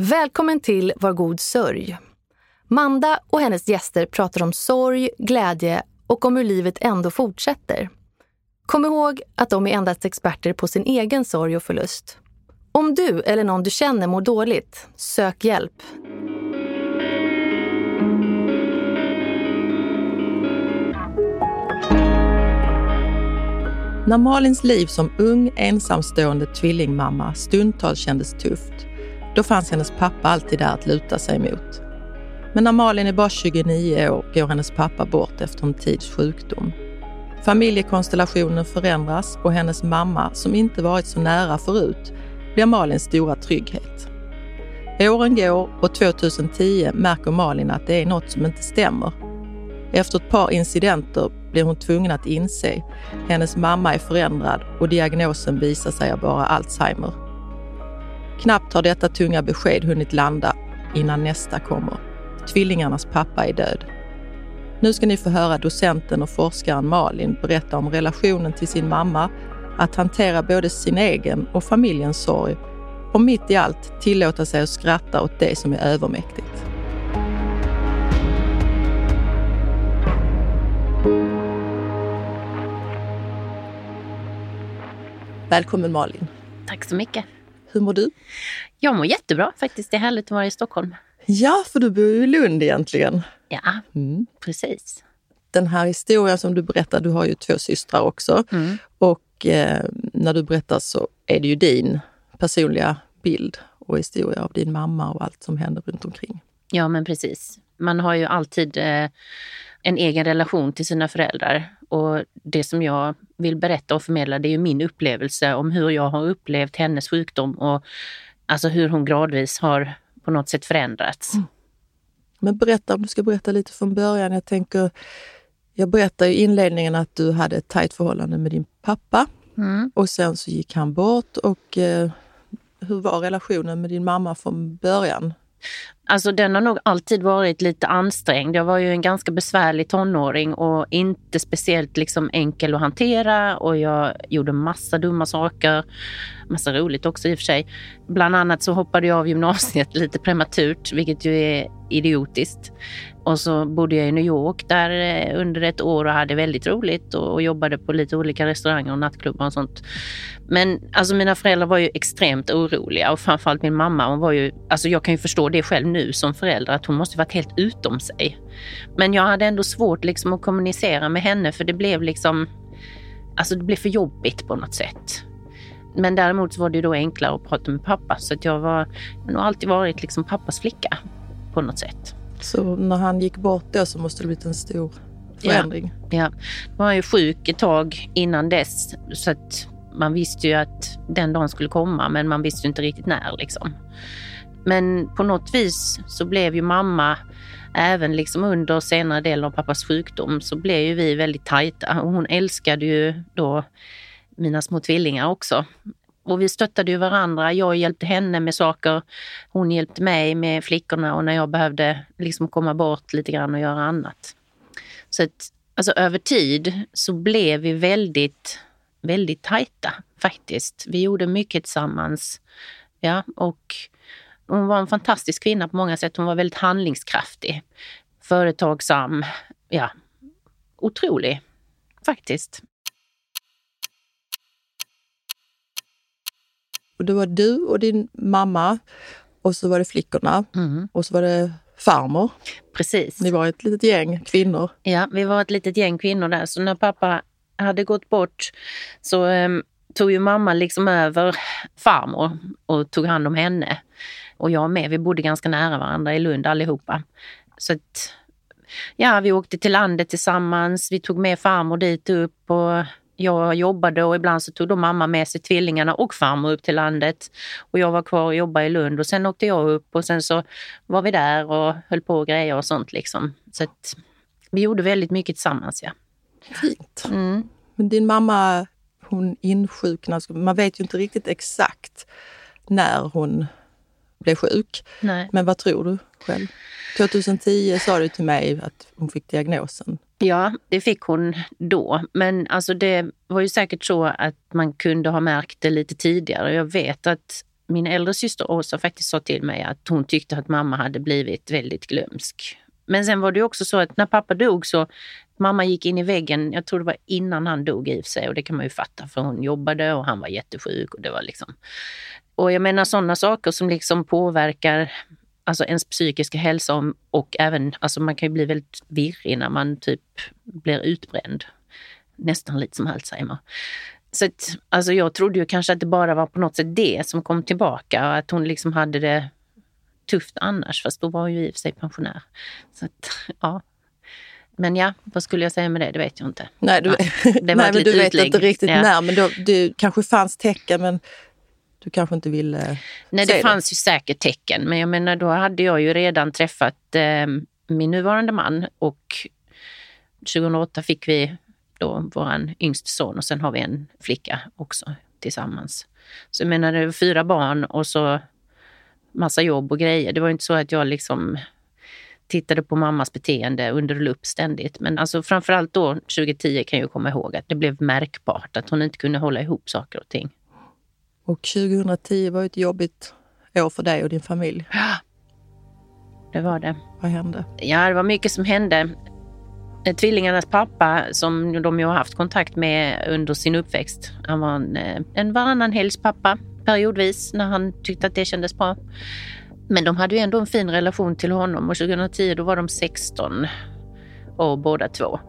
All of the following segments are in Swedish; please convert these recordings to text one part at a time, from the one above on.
Välkommen till Var god sörj. Manda och hennes gäster pratar om sorg, glädje och om hur livet ändå fortsätter. Kom ihåg att de är endast experter på sin egen sorg och förlust. Om du eller någon du känner mår dåligt, sök hjälp. När Malins liv som ung ensamstående tvillingmamma stundtals kändes tufft, då fanns hennes pappa alltid där att luta sig mot. Men när Malin är bara 29 år går hennes pappa bort efter en tids sjukdom. Familjekonstellationen förändras och hennes mamma, som inte varit så nära förut, blir Malins stora trygghet. Åren går och 2010 märker Malin att det är något som inte stämmer. Efter ett par incidenter blir hon tvungen att inse hennes mamma är förändrad och diagnosen visar sig vara Alzheimer. Knappt har detta tunga besked hunnit landa innan nästa kommer. Tvillingarnas pappa är död. Nu ska ni få höra docenten och forskaren Malin berätta om relationen till sin mamma, att hantera både sin egen och familjens sorg och mitt i allt tillåta sig att skratta åt det som är övermäktigt. Välkommen Malin. Tack så mycket. Hur mår du? Jag mår jättebra faktiskt. Det är härligt att vara i Stockholm. Ja, för du bor ju i Lund egentligen. Ja, mm. precis. Den här historien som du berättar, du har ju två systrar också. Mm. Och eh, när du berättar så är det ju din personliga bild och historia av din mamma och allt som händer runt omkring. Ja, men precis. Man har ju alltid eh, en egen relation till sina föräldrar. Och det som jag vill berätta och förmedla det är ju min upplevelse om hur jag har upplevt hennes sjukdom och alltså hur hon gradvis har på något sätt förändrats. Mm. Men berätta, om du ska berätta lite från början. Jag tänker, jag berättade i inledningen att du hade ett tajt förhållande med din pappa mm. och sen så gick han bort. Och eh, hur var relationen med din mamma från början? Alltså den har nog alltid varit lite ansträngd. Jag var ju en ganska besvärlig tonåring och inte speciellt liksom enkel att hantera och jag gjorde massa dumma saker. Massa roligt också i och för sig. Bland annat så hoppade jag av gymnasiet lite prematurt, vilket ju är idiotiskt. Och så bodde jag i New York där eh, under ett år och hade väldigt roligt och, och jobbade på lite olika restauranger och nattklubbar och sånt. Men alltså mina föräldrar var ju extremt oroliga och framförallt min mamma. Hon var ju, alltså jag kan ju förstå det själv nu som förälder att hon måste varit helt utom sig. Men jag hade ändå svårt liksom att kommunicera med henne för det blev liksom, alltså det blev för jobbigt på något sätt. Men däremot så var det då enklare att prata med pappa så att jag var, jag har nog alltid varit liksom pappas flicka på något sätt. Så när han gick bort då så måste det blivit en stor förändring? Ja, ja. Då var han ju sjuk ett tag innan dess så att man visste ju att den dagen skulle komma men man visste inte riktigt när liksom. Men på något vis så blev ju mamma, även liksom under senare delen av pappas sjukdom, så blev ju vi väldigt tajta. hon älskade ju då mina små tvillingar också. Och vi stöttade ju varandra. Jag hjälpte henne med saker. Hon hjälpte mig med flickorna och när jag behövde liksom komma bort lite grann och göra annat. Så att, alltså över tid så blev vi väldigt, väldigt tajta faktiskt. Vi gjorde mycket tillsammans. Ja, och hon var en fantastisk kvinna på många sätt. Hon var väldigt handlingskraftig, företagsam, ja, otrolig faktiskt. Och det var du och din mamma och så var det flickorna mm. och så var det farmor. Precis. Ni var ett litet gäng kvinnor. Ja, vi var ett litet gäng kvinnor där. Så när pappa hade gått bort så um, tog ju mamma liksom över farmor och tog hand om henne. Och jag med. Vi bodde ganska nära varandra i Lund allihopa. Så att, ja, vi åkte till landet tillsammans. Vi tog med farmor dit upp och jag jobbade och ibland så tog då mamma med sig tvillingarna och farmor upp till landet. Och jag var kvar och jobbade i Lund och sen åkte jag upp och sen så var vi där och höll på och grejer och sånt liksom. Så att vi gjorde väldigt mycket tillsammans, ja. Fint. Mm. Men din mamma, hon insjuknade, man vet ju inte riktigt exakt när hon blev sjuk. Nej. Men vad tror du själv? 2010 sa du till mig att hon fick diagnosen. Ja, det fick hon då. Men alltså det var ju säkert så att man kunde ha märkt det lite tidigare. Jag vet att min äldre syster Åsa faktiskt sa till mig att hon tyckte att mamma hade blivit väldigt glömsk. Men sen var det också så att när pappa dog så mamma gick in i väggen, jag tror det var innan han dog i och för sig och det kan man ju fatta för hon jobbade och han var jättesjuk och det var liksom. Och jag menar sådana saker som liksom påverkar alltså ens psykiska hälsa och även, alltså man kan ju bli väldigt virrig när man typ blir utbränd. Nästan lite som Alzheimer. Så att, alltså jag trodde ju kanske att det bara var på något sätt det som kom tillbaka och att hon liksom hade det tufft annars, fast då var hon ju i och för sig pensionär. Så att, ja. Men ja, vad skulle jag säga med det? Det vet jag inte. Nej, du, ja, nej, men du vet inte riktigt ja. när, men då, det kanske fanns tecken men du kanske inte ville Nej, det, det fanns ju säkert tecken, men jag menar då hade jag ju redan träffat eh, min nuvarande man och 2008 fick vi då vår yngste son och sen har vi en flicka också tillsammans. Så jag menar, det var fyra barn och så massa jobb och grejer. Det var inte så att jag liksom tittade på mammas beteende under lupp ständigt. Men alltså framförallt då 2010 kan jag komma ihåg att det blev märkbart att hon inte kunde hålla ihop saker och ting. Och 2010 var ett jobbigt år för dig och din familj. Ja, det var det. Vad hände? Ja, det var mycket som hände. Eh, tvillingarnas pappa, som de ju har haft kontakt med under sin uppväxt, han var en, eh, en varannan helgs pappa periodvis när han tyckte att det kändes bra. Men de hade ju ändå en fin relation till honom och 2010 då var de 16 och båda två.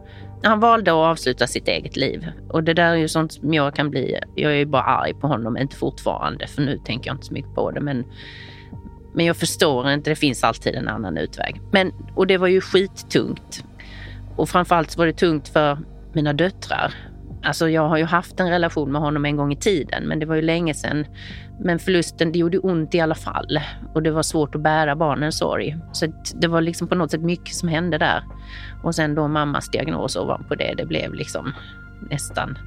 Han valde att avsluta sitt eget liv och det där är ju sånt som jag kan bli. Jag är ju bara arg på honom, inte fortfarande för nu tänker jag inte så mycket på det. Men, men jag förstår inte, det finns alltid en annan utväg. Men, och det var ju skittungt. Och framförallt var det tungt för mina döttrar Alltså jag har ju haft en relation med honom en gång i tiden, men det var ju länge sedan. Men förlusten, det gjorde ont i alla fall. Och det var svårt att bära barnens sorg. Så det var liksom på något sätt mycket som hände där. Och sen då mammas diagnos ovanpå det, det blev liksom nästan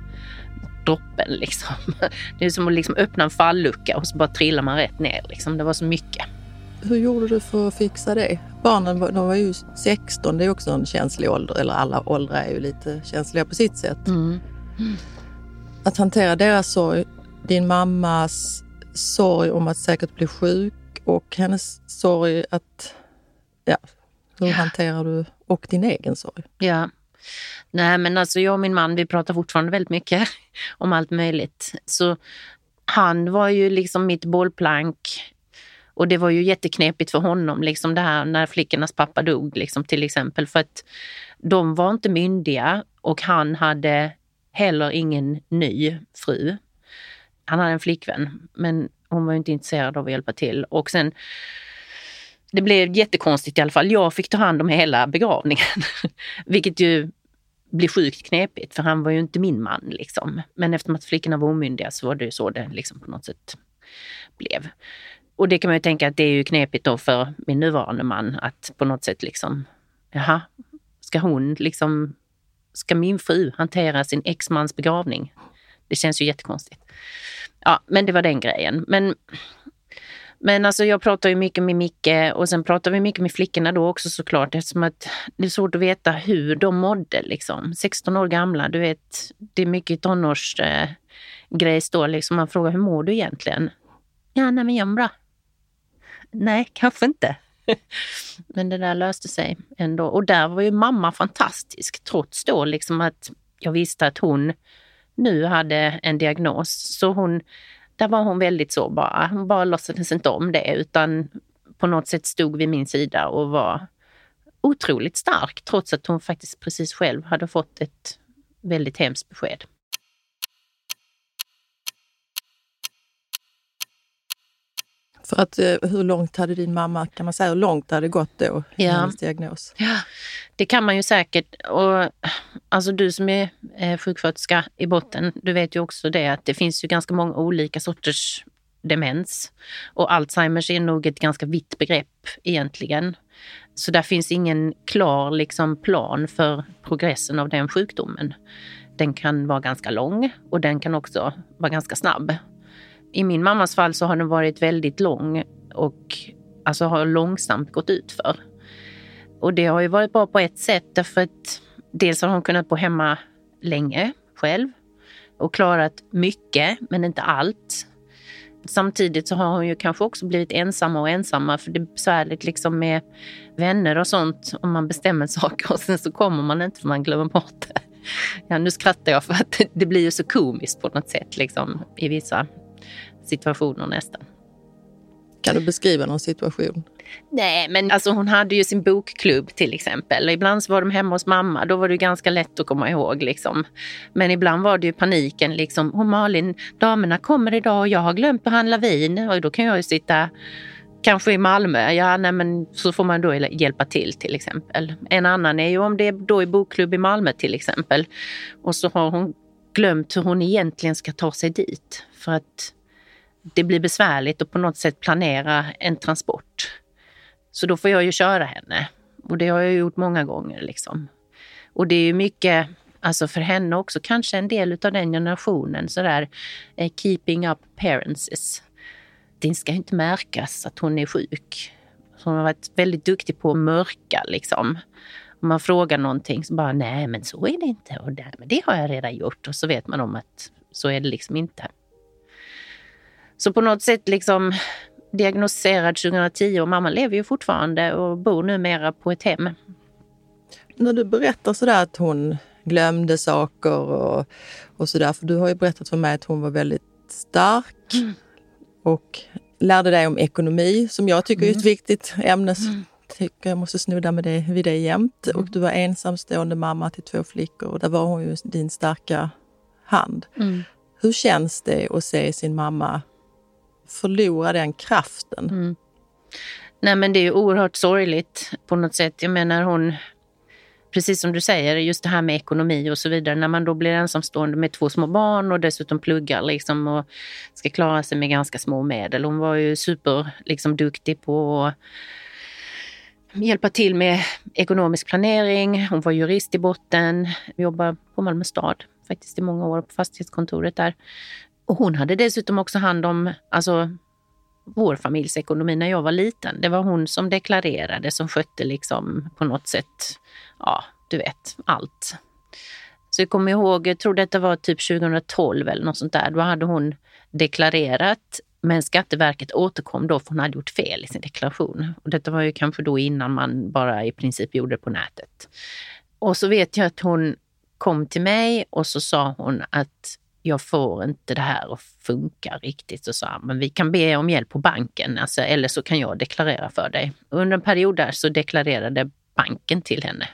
droppen liksom. Det är som att liksom öppna en fallucka och så bara trillar man rätt ner liksom. Det var så mycket. Hur gjorde du för att fixa det? Barnen de var ju 16, det är också en känslig ålder. Eller alla åldrar är ju lite känsliga på sitt sätt. Mm. Att hantera deras sorg, din mammas sorg om att säkert bli sjuk och hennes sorg att... Ja, hur ja. hanterar du och din egen sorg? Ja. Nej men alltså jag och min man vi pratar fortfarande väldigt mycket om allt möjligt. Så han var ju liksom mitt bollplank och det var ju jätteknepigt för honom, liksom det här när flickornas pappa dog liksom, till exempel. För att de var inte myndiga och han hade heller ingen ny fru. Han hade en flickvän, men hon var inte intresserad av att hjälpa till. Och sen, det blev jättekonstigt i alla fall. Jag fick ta hand om hela begravningen, vilket ju blir sjukt knepigt för han var ju inte min man. Liksom. Men eftersom att flickorna var omyndiga så var det ju så det liksom på något sätt blev. Och det kan man ju tänka att det är ju knepigt då för min nuvarande man att på något sätt liksom, jaha, ska hon liksom ska min fru hantera sin exmans begravning? Det känns ju jättekonstigt. Ja, men det var den grejen. Men, men alltså jag pratar ju mycket med Micke och sen pratar vi mycket med flickorna då också såklart eftersom att det är svårt att veta hur de mådde liksom. 16 år gamla, du vet, det är mycket tonårsgrejs eh, då liksom. Man frågar hur mår du egentligen? Ja, nej men jag mår bra. Nej, kanske inte. Men det där löste sig ändå. Och där var ju mamma fantastisk trots då liksom att jag visste att hon nu hade en diagnos. Så hon, där var hon väldigt så bara, hon bara låtsades inte om det utan på något sätt stod vid min sida och var otroligt stark trots att hon faktiskt precis själv hade fått ett väldigt hemskt besked. För att eh, hur långt hade din mamma, kan man säga, hur långt hade det gått då? Ja. Hennes diagnos? Ja, det kan man ju säkert. Och, alltså du som är eh, sjuksköterska i botten, du vet ju också det att det finns ju ganska många olika sorters demens. Och Alzheimers är nog ett ganska vitt begrepp egentligen. Så där finns ingen klar liksom, plan för progressen av den sjukdomen. Den kan vara ganska lång och den kan också vara ganska snabb. I min mammas fall så har den varit väldigt lång och alltså har långsamt gått ut för. Och det har ju varit bra på ett sätt därför att dels har hon kunnat bo hemma länge själv och klarat mycket men inte allt. Samtidigt så har hon ju kanske också blivit ensamma och ensamma för det är besvärligt liksom med vänner och sånt om man bestämmer saker och sen så kommer man inte för man glömmer bort det. Ja, nu skrattar jag för att det blir ju så komiskt på något sätt liksom, i vissa situationer nästan. Kan du beskriva någon situation? Nej, men alltså hon hade ju sin bokklubb till exempel. Ibland så var de hemma hos mamma. Då var det ganska lätt att komma ihåg. Liksom. Men ibland var det ju paniken. Liksom, oh, Malin, damerna kommer idag och jag har glömt att handla vin. Och då kan jag ju sitta kanske i Malmö. Ja, nej, men så får man då hjälpa till till exempel. En annan är ju om det är då i bokklubb i Malmö till exempel. Och så har hon glömt hur hon egentligen ska ta sig dit. För att det blir besvärligt att på något sätt planera en transport. Så då får jag ju köra henne. Och det har jag gjort många gånger. Liksom. Och det är ju mycket, alltså för henne också, kanske en del av den generationen, sådär eh, keeping up appearances. Det ska inte märkas att hon är sjuk. Så hon har varit väldigt duktig på att mörka liksom. Om man frågar någonting så bara, nej men så är det inte. Och men det har jag redan gjort. Och så vet man om att så är det liksom inte. Så på något sätt liksom diagnostiserad 2010 och mamma lever ju fortfarande och bor numera på ett hem. När du berättar sådär att hon glömde saker och, och sådär, för du har ju berättat för mig att hon var väldigt stark mm. och lärde dig om ekonomi som jag tycker mm. är ett viktigt ämne. Mm. Tycker jag måste snudda med det, vid det jämt. Mm. Och du var ensamstående mamma till två flickor och där var hon ju din starka hand. Mm. Hur känns det att se sin mamma förlora den kraften. Mm. Nej men det är oerhört sorgligt på något sätt. Jag menar hon, precis som du säger, just det här med ekonomi och så vidare. När man då blir ensamstående med två små barn och dessutom pluggar liksom och ska klara sig med ganska små medel. Hon var ju super liksom, duktig på att hjälpa till med ekonomisk planering. Hon var jurist i botten, jobbade på Malmö stad faktiskt i många år på fastighetskontoret där. Och hon hade dessutom också hand om alltså, vår familjs ekonomi när jag var liten. Det var hon som deklarerade, som skötte liksom på något sätt, ja, du vet, allt. Så jag kommer ihåg, jag tror detta var typ 2012 eller något sånt där, då hade hon deklarerat men Skatteverket återkom då för hon hade gjort fel i sin deklaration. Och detta var ju kanske då innan man bara i princip gjorde det på nätet. Och så vet jag att hon kom till mig och så sa hon att jag får inte det här att funka riktigt. Så sa men vi kan be om hjälp på banken, alltså, eller så kan jag deklarera för dig. Under en period där så deklarerade banken till henne.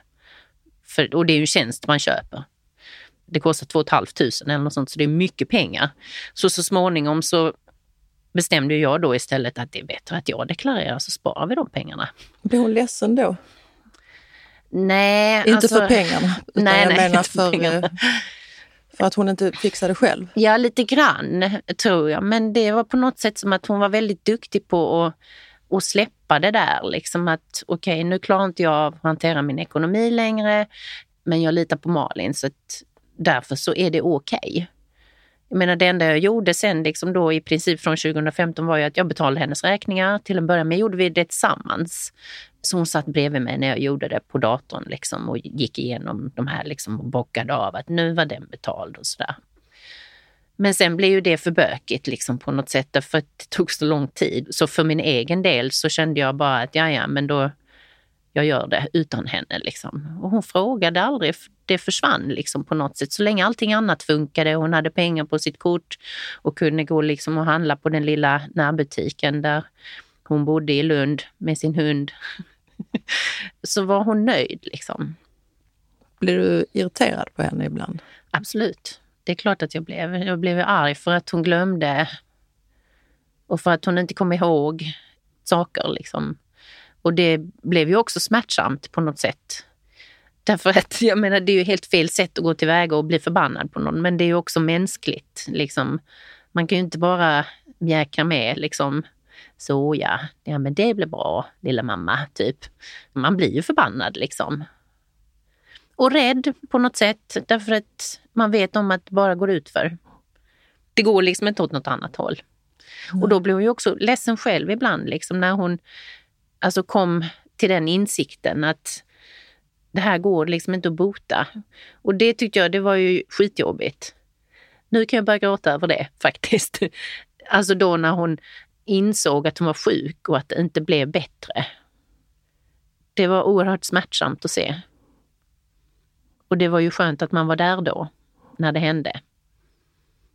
För, och det är ju en tjänst man köper. Det kostar 2 500 eller något sånt, så det är mycket pengar. Så så småningom så bestämde jag då istället att det är bättre att jag deklarerar så sparar vi de pengarna. Blev hon ledsen då? Nej. Inte alltså, för pengarna, nej, nej, menar för, pengarna. För att hon inte fixade själv? Ja, lite grann tror jag. Men det var på något sätt som att hon var väldigt duktig på att, att släppa det där. Liksom att okej, okay, nu klarar inte jag av att hantera min ekonomi längre. Men jag litar på Malin så att därför så är det okej. Okay. Jag menar det enda jag gjorde sen liksom då i princip från 2015 var ju att jag betalade hennes räkningar. Till en början med gjorde vi det tillsammans. Så hon satt bredvid mig när jag gjorde det på datorn liksom, och gick igenom de här liksom, och bockade av att nu var den betald och sådär. Men sen blev ju det för bökigt liksom, på något sätt för det tog så lång tid. Så för min egen del så kände jag bara att ja, ja, men då jag gör det utan henne. Liksom. Och hon frågade aldrig, det försvann liksom på något sätt. Så länge allting annat funkade, hon hade pengar på sitt kort och kunde gå liksom och handla på den lilla närbutiken där hon bodde i Lund med sin hund. så var hon nöjd. Liksom. Blir du irriterad på henne ibland? Absolut. Det är klart att jag blev. Jag blev arg för att hon glömde och för att hon inte kom ihåg saker. Liksom. Och det blev ju också smärtsamt på något sätt. Därför att jag menar, det är ju helt fel sätt att gå tillväga och bli förbannad på någon, men det är ju också mänskligt. Liksom. Man kan ju inte bara mjäkra med liksom, så ja, ja men det blir bra lilla mamma, typ. Man blir ju förbannad liksom. Och rädd på något sätt därför att man vet om att det bara går ut för. Det går liksom inte åt något annat håll. Mm. Och då blir hon ju också ledsen själv ibland liksom när hon alltså kom till den insikten att det här går liksom inte att bota. Och det tyckte jag det var ju skitjobbigt. Nu kan jag börja gråta över det faktiskt. Alltså då när hon insåg att hon var sjuk och att det inte blev bättre. Det var oerhört smärtsamt att se. Och det var ju skönt att man var där då, när det hände.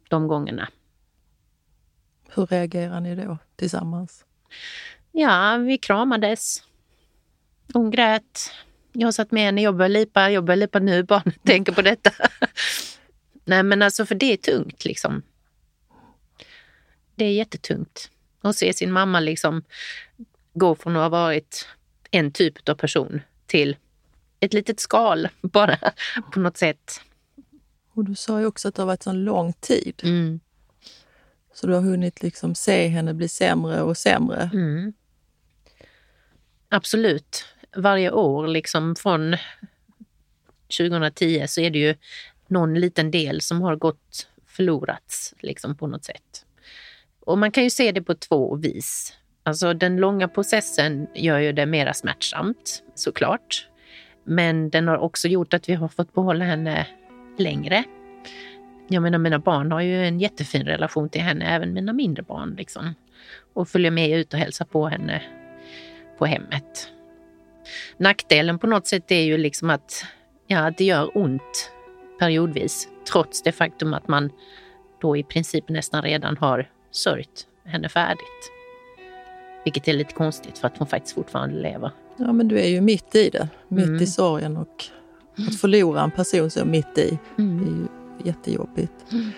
De gångerna. Hur reagerar ni då tillsammans? Ja, vi kramades. Hon grät. Jag satt med henne, jag började lipa, jag börjar lipa nu jag tänker på detta. Nej men alltså för det är tungt liksom. Det är jättetungt att se sin mamma liksom gå från att ha varit en typ av person till ett litet skal bara på något sätt. Och du sa ju också att det har varit så lång tid. Mm. Så du har hunnit liksom se henne bli sämre och sämre. Mm. Absolut. Varje år liksom från 2010 så är det ju någon liten del som har gått förlorats liksom på något sätt. Och man kan ju se det på två vis. Alltså den långa processen gör ju det mera smärtsamt såklart. Men den har också gjort att vi har fått behålla henne längre. Jag menar mina barn har ju en jättefin relation till henne, även mina mindre barn. Liksom. Och följer med ut och hälsar på henne på hemmet. Nackdelen på något sätt är ju liksom att, ja, att det gör ont periodvis. Trots det faktum att man då i princip nästan redan har sörjt henne färdigt. Vilket är lite konstigt för att hon faktiskt fortfarande lever. Ja, men du är ju mitt i det. Mitt Mm. i sorgen och att förlora en person så mitt i Mm. är ju jättejobbigt. Mm.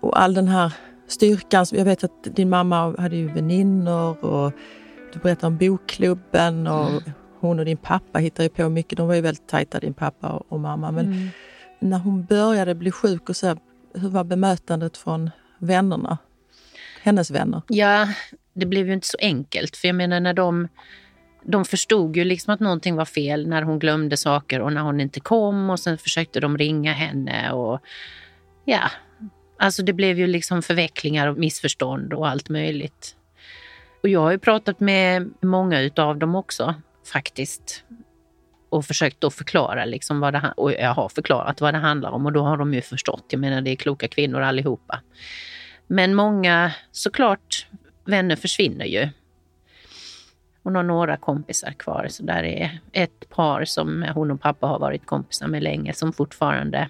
Och all den här styrkan. Jag vet att din mamma hade ju väninnor och du berättade om bokklubben och Mm. hon och din pappa hittade på mycket. De var ju väldigt tajta, din pappa och, och mamma. Men Mm. när hon började bli sjuk, och så här, hur var bemötandet från vännerna? Hennes vänner? Ja, det blev ju inte så enkelt. För jag menar när de, de förstod ju liksom att någonting var fel när hon glömde saker och när hon inte kom och sen försökte de ringa henne och ja, alltså det blev ju liksom förvecklingar och missförstånd och allt möjligt. Och jag har ju pratat med många utav dem också faktiskt och försökt då förklara liksom vad det och jag har förklarat vad det handlar om och då har de ju förstått. Jag menar det är kloka kvinnor allihopa. Men många, såklart, vänner försvinner ju. Hon har några kompisar kvar, så där är ett par som hon och pappa har varit kompisar med länge som fortfarande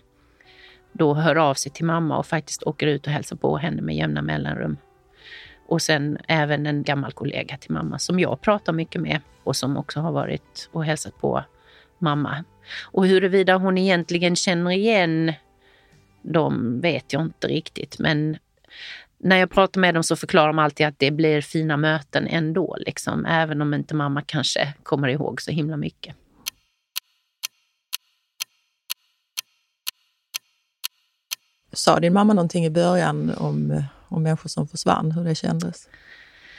då hör av sig till mamma och faktiskt åker ut och hälsar på henne med jämna mellanrum. Och sen även en gammal kollega till mamma som jag pratar mycket med och som också har varit och hälsat på mamma. Och huruvida hon egentligen känner igen dem vet jag inte riktigt, men när jag pratar med dem så förklarar de alltid att det blir fina möten ändå, liksom, även om inte mamma kanske kommer ihåg så himla mycket. Sa din mamma någonting i början om, eh, och människor som försvann, hur det kändes?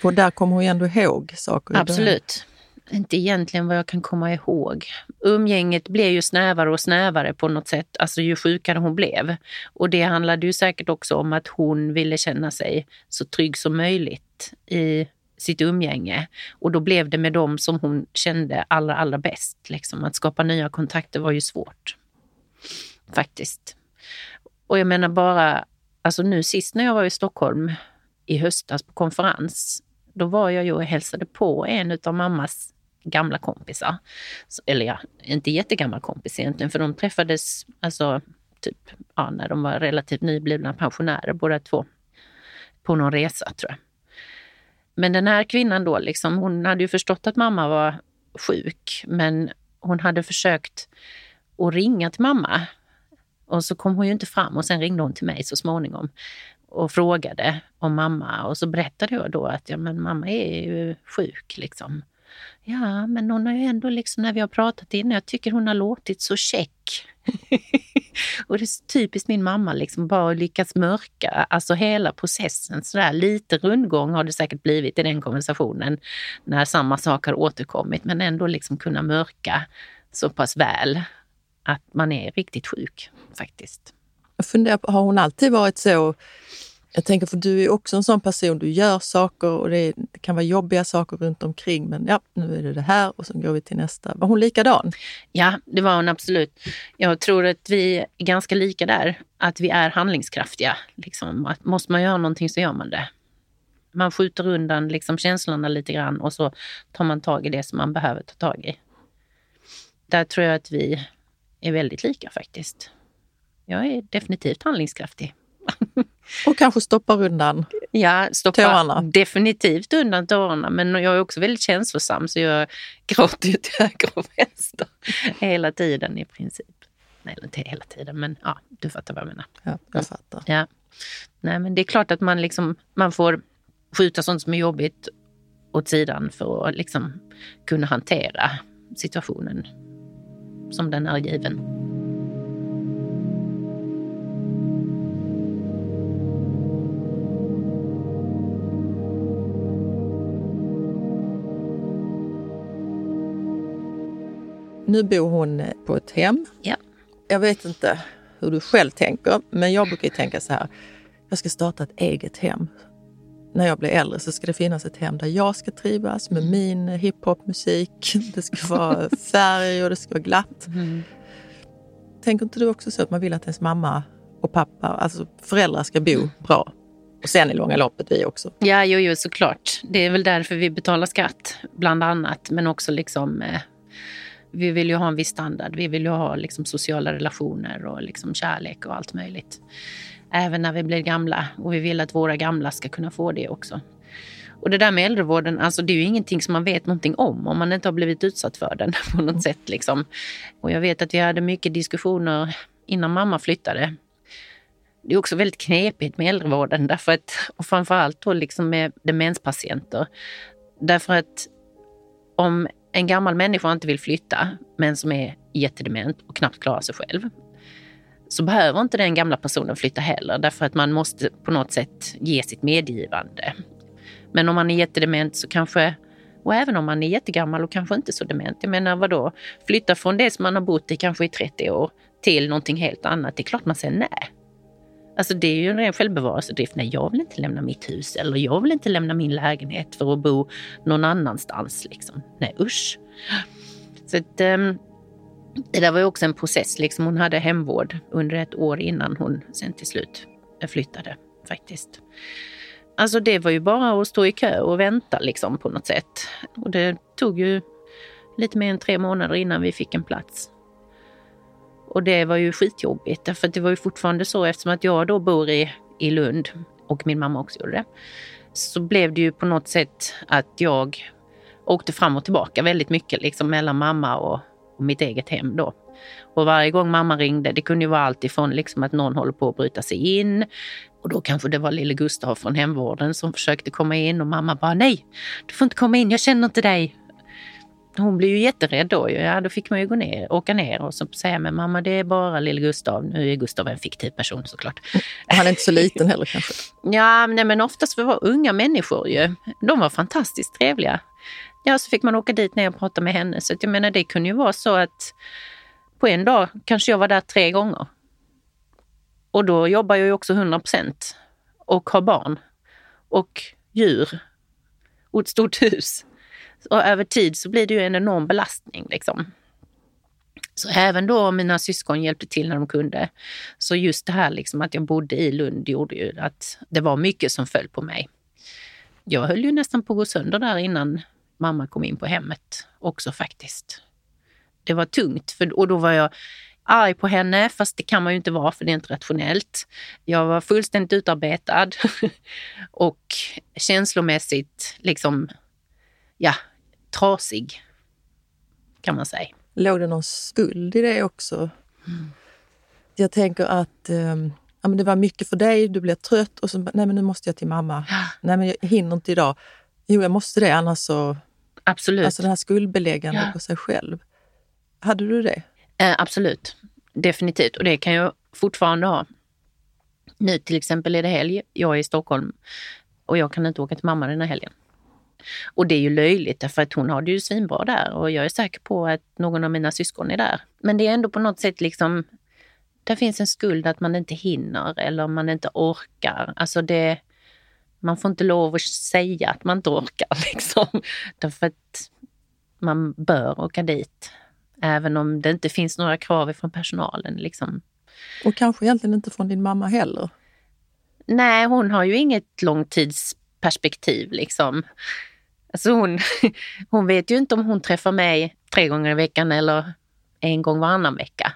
För där kommer hon ju ändå ihåg saker. Absolut. Inte egentligen vad jag kan komma ihåg. Umgänget blev ju snävare och snävare på något sätt, alltså ju sjukare hon blev. Och det handlade ju säkert också om att hon ville känna sig så trygg som möjligt i sitt umgänge. Och då blev det med dem som hon kände allra, allra bäst. Liksom. Att skapa nya kontakter var ju svårt. Faktiskt. Och jag menar bara, alltså nu sist när jag var i Stockholm i höstas på konferens, då var jag ju och hälsade på en av mammas gamla kompisar. Eller ja, inte jättegammal kompis egentligen, för de träffades alltså typ ja, när de var relativt nyblivna pensionärer båda två. På någon resa tror jag. Men den här kvinnan då, liksom, hon hade ju förstått att mamma var sjuk, men hon hade försökt att ringa till mamma. Och så kom hon ju inte fram och sen ringde hon till mig så småningom och frågade om mamma och så berättade jag då att ja, men mamma är ju sjuk. Liksom. Ja, men hon har ju ändå, liksom, när vi har pratat innan, jag tycker hon har låtit så check. och det är så typiskt min mamma, liksom, bara lyckas mörka alltså hela processen. Så där, lite rundgång har det säkert blivit i den konversationen när samma sak har återkommit, men ändå liksom kunna mörka så pass väl att man är riktigt sjuk faktiskt. Jag funderar på, har hon alltid varit så? Jag tänker, för du är också en sån person, du gör saker och det, är, det kan vara jobbiga saker runt omkring men ja, nu är det det här och så går vi till nästa. Var hon likadan? Ja, det var hon absolut. Jag tror att vi är ganska lika där. Att vi är handlingskraftiga. Liksom. Att måste man göra någonting så gör man det. Man skjuter undan liksom känslorna lite grann och så tar man tag i det som man behöver ta tag i. Där tror jag att vi är väldigt lika faktiskt. Jag är definitivt handlingskraftig. Och kanske stoppar undan Ja, stoppa Tårarna. definitivt undan tårarna. Men jag är också väldigt känslosam så jag gråter ju till höger och vänster hela tiden i princip. Nej, inte hela tiden, men ja, du fattar vad jag menar. Ja, jag fattar. Ja. Nej, men det är klart att man, liksom, man får skjuta sånt som är jobbigt åt sidan för att liksom kunna hantera situationen som den är given. Nu bor hon på ett hem. Ja. Jag vet inte hur du själv tänker, men jag brukar tänka så här. Jag ska starta ett eget hem. När jag blir äldre så ska det finnas ett hem där jag ska trivas med min hiphopmusik. Det ska vara färg och det ska vara glatt. Tänker inte du också så att man vill att ens mamma och pappa, alltså föräldrar ska bo bra? Och sen i långa loppet vi också. Ja, jo, jo, såklart. Det är väl därför vi betalar skatt, bland annat. Men också liksom, eh, vi vill ju ha en viss standard. Vi vill ju ha liksom, sociala relationer och liksom, kärlek och allt möjligt. Även när vi blir gamla. Och vi vill att våra gamla ska kunna få det också. Och det där med äldrevården, alltså det är ju ingenting som man vet någonting om om man inte har blivit utsatt för den på något sätt. Liksom. Och jag vet att vi hade mycket diskussioner innan mamma flyttade. Det är också väldigt knepigt med äldrevården därför att, och framförallt då liksom med demenspatienter. Därför att om en gammal människa inte vill flytta, men som är jättedement och knappt klarar sig själv, så behöver inte den gamla personen flytta heller därför att man måste på något sätt ge sitt medgivande. Men om man är jättedement så kanske, och även om man är jättegammal och kanske inte så dement, jag menar vadå, flytta från det som man har bott i kanske i 30 år till någonting helt annat, det är klart man säger nej. Alltså det är ju en ren självbevarelsedrift. Nej, jag vill inte lämna mitt hus eller jag vill inte lämna min lägenhet för att bo någon annanstans. Liksom. Nej, usch. Så att, um, det där var ju också en process. Liksom. Hon hade hemvård under ett år innan hon sen till slut flyttade faktiskt. Alltså det var ju bara att stå i kö och vänta liksom på något sätt. Och det tog ju lite mer än tre månader innan vi fick en plats. Och det var ju skitjobbigt därför att det var ju fortfarande så eftersom att jag då bor i, i Lund och min mamma också gjorde det. Så blev det ju på något sätt att jag åkte fram och tillbaka väldigt mycket liksom mellan mamma och, och mitt eget hem då. Och varje gång mamma ringde, det kunde ju vara allt ifrån liksom att någon håller på att bryta sig in och då kanske det var lille Gustav från hemvården som försökte komma in och mamma bara nej, du får inte komma in, jag känner inte dig. Hon blev ju jätterädd då. Ja, då fick man ju gå ner, åka ner och så säga men mamma det är bara lille Gustav. Nu är Gustav en fiktiv person såklart. Han är inte så liten heller kanske. Ja, nej, men oftast var unga människor ju. De var fantastiskt trevliga. Ja, så fick man åka dit ner och prata med henne. Så att jag menar det kunde ju vara så att på en dag kanske jag var där tre gånger. Och då jobbar jag ju också 100 procent och har barn och djur och ett stort hus. Och över tid så blir det ju en enorm belastning. Liksom. Så även då mina syskon hjälpte till när de kunde, så just det här liksom att jag bodde i Lund gjorde ju att det var mycket som föll på mig. Jag höll ju nästan på att gå sönder där innan mamma kom in på hemmet också faktiskt. Det var tungt för, och då var jag arg på henne, fast det kan man ju inte vara för det är inte rationellt. Jag var fullständigt utarbetad och känslomässigt liksom, ja, trasig kan man säga. Låg det någon skuld i det också? Jag tänker att um, ja, men det var mycket för dig, du blev trött och så nej men nu måste jag till mamma. Nej men jag hinner inte idag. Jo, jag måste det annars så... Absolut. Alltså det här skuldbeläggande Ja. på sig själv. Hade du det? Eh, absolut, definitivt. Och det kan jag fortfarande ha. Nu till exempel är det helg, jag är i Stockholm och jag kan inte åka till mamma den här helgen. Och det är ju löjligt därför att hon har det ju svinbra där och jag är säker på att någon av mina syskon är där. Men det är ändå på något sätt liksom, där finns en skuld att man inte hinner eller man inte orkar. Alltså det, man får inte lov att säga att man inte orkar liksom. Därför att man bör åka dit. Även om det inte finns några krav från personalen. Liksom. Och kanske egentligen inte från din mamma heller. Nej, hon har ju inget perspektiv. Liksom. Alltså hon, hon vet ju inte om hon träffar mig tre gånger i veckan eller en gång varannan vecka.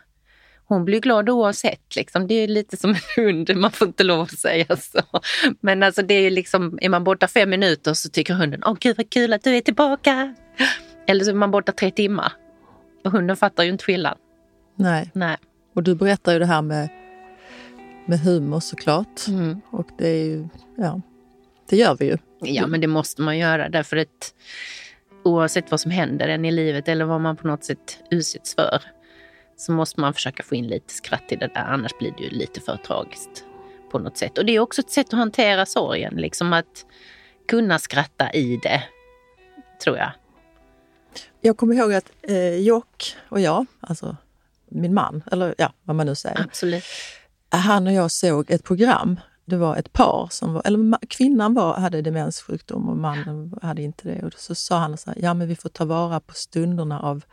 Hon blir glad oavsett. Liksom. Det är lite som en hund, man får inte lov att säga så. Men alltså det är liksom, är man borta fem minuter så tycker hunden, åh gud vad kul att du är tillbaka. Eller så är man borta tre timmar. Och hunden fattar ju inte skillnad. Nej. Nej. Och du berättar ju det här med, med humor såklart. Mm. Och det är ju, ja, det gör vi ju. Ja, men det måste man göra därför att oavsett vad som händer en i livet eller vad man på något sätt utsätts för så måste man försöka få in lite skratt i det där, annars blir det ju lite för tragiskt på något sätt. Och det är också ett sätt att hantera sorgen, liksom att kunna skratta i det, tror jag. Jag kommer ihåg att eh, Jock och jag, alltså min man, eller ja, vad man nu säger. Absolut. Han och jag såg ett program. Det var ett par som var, eller kvinnan var, hade demenssjukdom och mannen hade inte det. Och så sa han så här, ja men vi får ta vara på stunderna av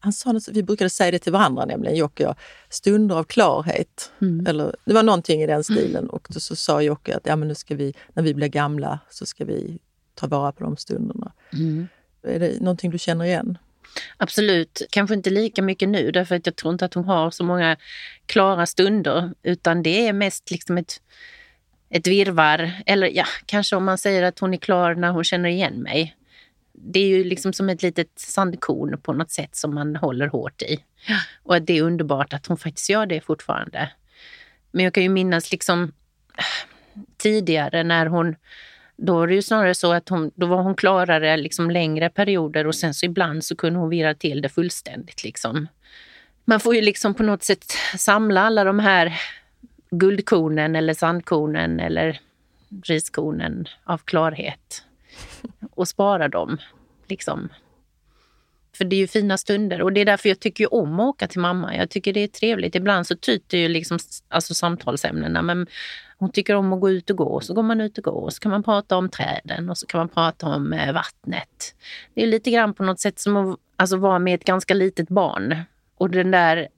han sa något, vi brukade säga det till varandra nämligen, Jocke och jag, stunder av klarhet. Mm. Eller, det var någonting i den stilen. Och då så sa Jocke att ja, men nu ska vi, när vi blir gamla så ska vi ta vara på de stunderna. Mm. Är det någonting du känner igen? Absolut, kanske inte lika mycket nu därför att jag tror inte att hon har så många klara stunder utan det är mest liksom ett, ett virvar. Eller ja, kanske om man säger att hon är klar när hon känner igen mig. Det är ju liksom som ett litet sandkorn på något sätt som man håller hårt i. Och det är underbart att hon faktiskt gör det fortfarande. Men jag kan ju minnas liksom tidigare när hon då var det ju snarare så att hon, då var hon klarare liksom längre perioder och sen så ibland så kunde hon vira till det fullständigt. Liksom. Man får ju liksom på något sätt samla alla de här guldkornen eller sandkornen eller riskornen av klarhet och spara dem. Liksom. För det är ju fina stunder och det är därför jag tycker om att åka till mamma. Jag tycker det är trevligt. Ibland så tyter ju liksom, alltså samtalsämnena men hon tycker om att gå ut och gå, Och så går man ut och går. Och så kan man prata om träden och så kan man prata om eh, vattnet. Det är lite grann på något sätt som att alltså, vara med ett ganska litet barn. Och den där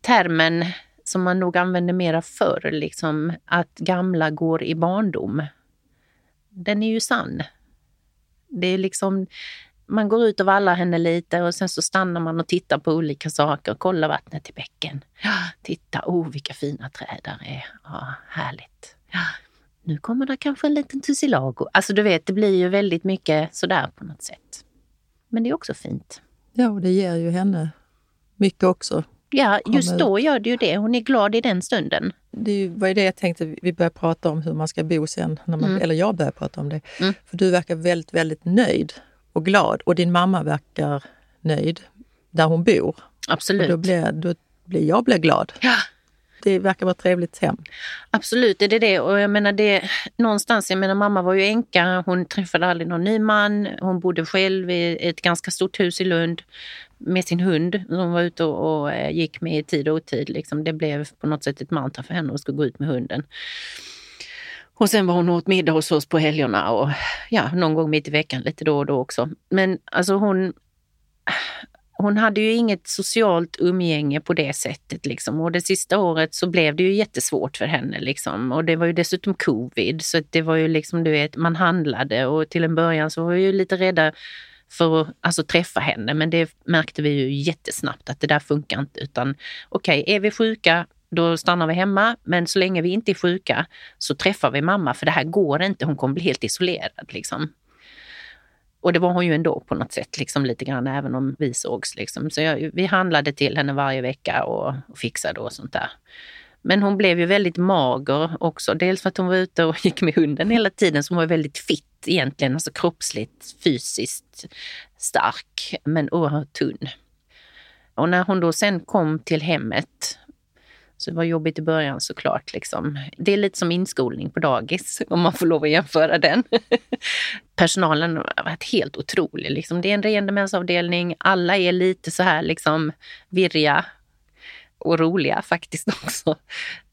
termen som man nog använde mera förr, liksom, att gamla går i barndom. Den är ju sann. Det är liksom, man går ut och vallar henne lite och sen så stannar man och tittar på olika saker. Kollar vattnet i bäcken. Ja, titta, oh vilka fina träd där är. Ja, härligt. Ja, nu kommer det kanske en liten tussilago. Alltså du vet, det blir ju väldigt mycket sådär på något sätt. Men det är också fint. Ja, och det ger ju henne mycket också. Ja, just då gör det ju det. Hon är glad i den stunden. Det var ju det jag tänkte, vi börjar prata om hur man ska bo sen. Man, Mm. Eller jag börjar prata om det. Mm. För du verkar väldigt, väldigt nöjd och glad. Och din mamma verkar nöjd där hon bor. Och Absolut. då blir, då blir jag blir glad. Ja, Det verkar vara ett trevligt hem. Absolut är det det. Och jag menar det, någonstans, jag menar mamma var ju änka, hon träffade aldrig någon ny man. Hon bodde själv i ett ganska stort hus i Lund med sin hund som hon var ute och, och eh, gick med i tid och otid. Liksom. Det blev på något sätt ett mantra för henne att skulle gå ut med hunden. Och sen var hon och åt middag hos oss på helgerna och ja, någon gång mitt i veckan lite då och då också. Men alltså hon, hon hade ju inget socialt umgänge på det sättet. Liksom. Och det sista året så blev det ju jättesvårt för henne. Liksom. Och det var ju dessutom covid, så det var ju liksom, du vet, man handlade och till en början så var vi ju lite rädda för att alltså, träffa henne. Men det märkte vi ju jättesnabbt att det där funkar inte. Utan okej, är vi sjuka, då stannar vi hemma. Men så länge vi inte är sjuka så träffar vi mamma, för det här går inte. Hon kommer bli helt isolerad. Liksom. Och det var hon ju ändå på något sätt, liksom lite grann, även om vi sågs. Liksom. Så jag, vi handlade till henne varje vecka och, och fixade och sånt där. Men hon blev ju väldigt mager också. Dels för att hon var ute och gick med hunden hela tiden, så hon var väldigt fit egentligen, alltså kroppsligt, fysiskt stark, men oerhört tunn. Och när hon då sen kom till hemmet, så det var jobbigt i början såklart. Liksom. Det är lite som inskolning på dagis, om man får lov att jämföra den. Personalen har varit helt otrolig. Liksom. Det är en ren demensavdelning. Alla är lite så här liksom virriga och roliga faktiskt också.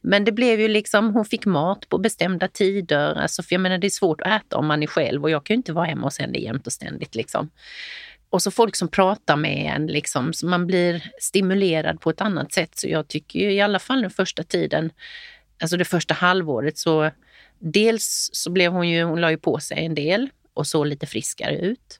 Men det blev ju liksom, hon fick mat på bestämda tider. Alltså, för jag menar det är svårt att äta om man är själv och jag kan ju inte vara hemma hos henne jämt och ständigt. Liksom. Och så folk som pratar med en, liksom, så man blir stimulerad på ett annat sätt. Så jag tycker ju i alla fall den första tiden, alltså det första halvåret så dels så blev hon ju, hon la ju på sig en del och såg lite friskare ut.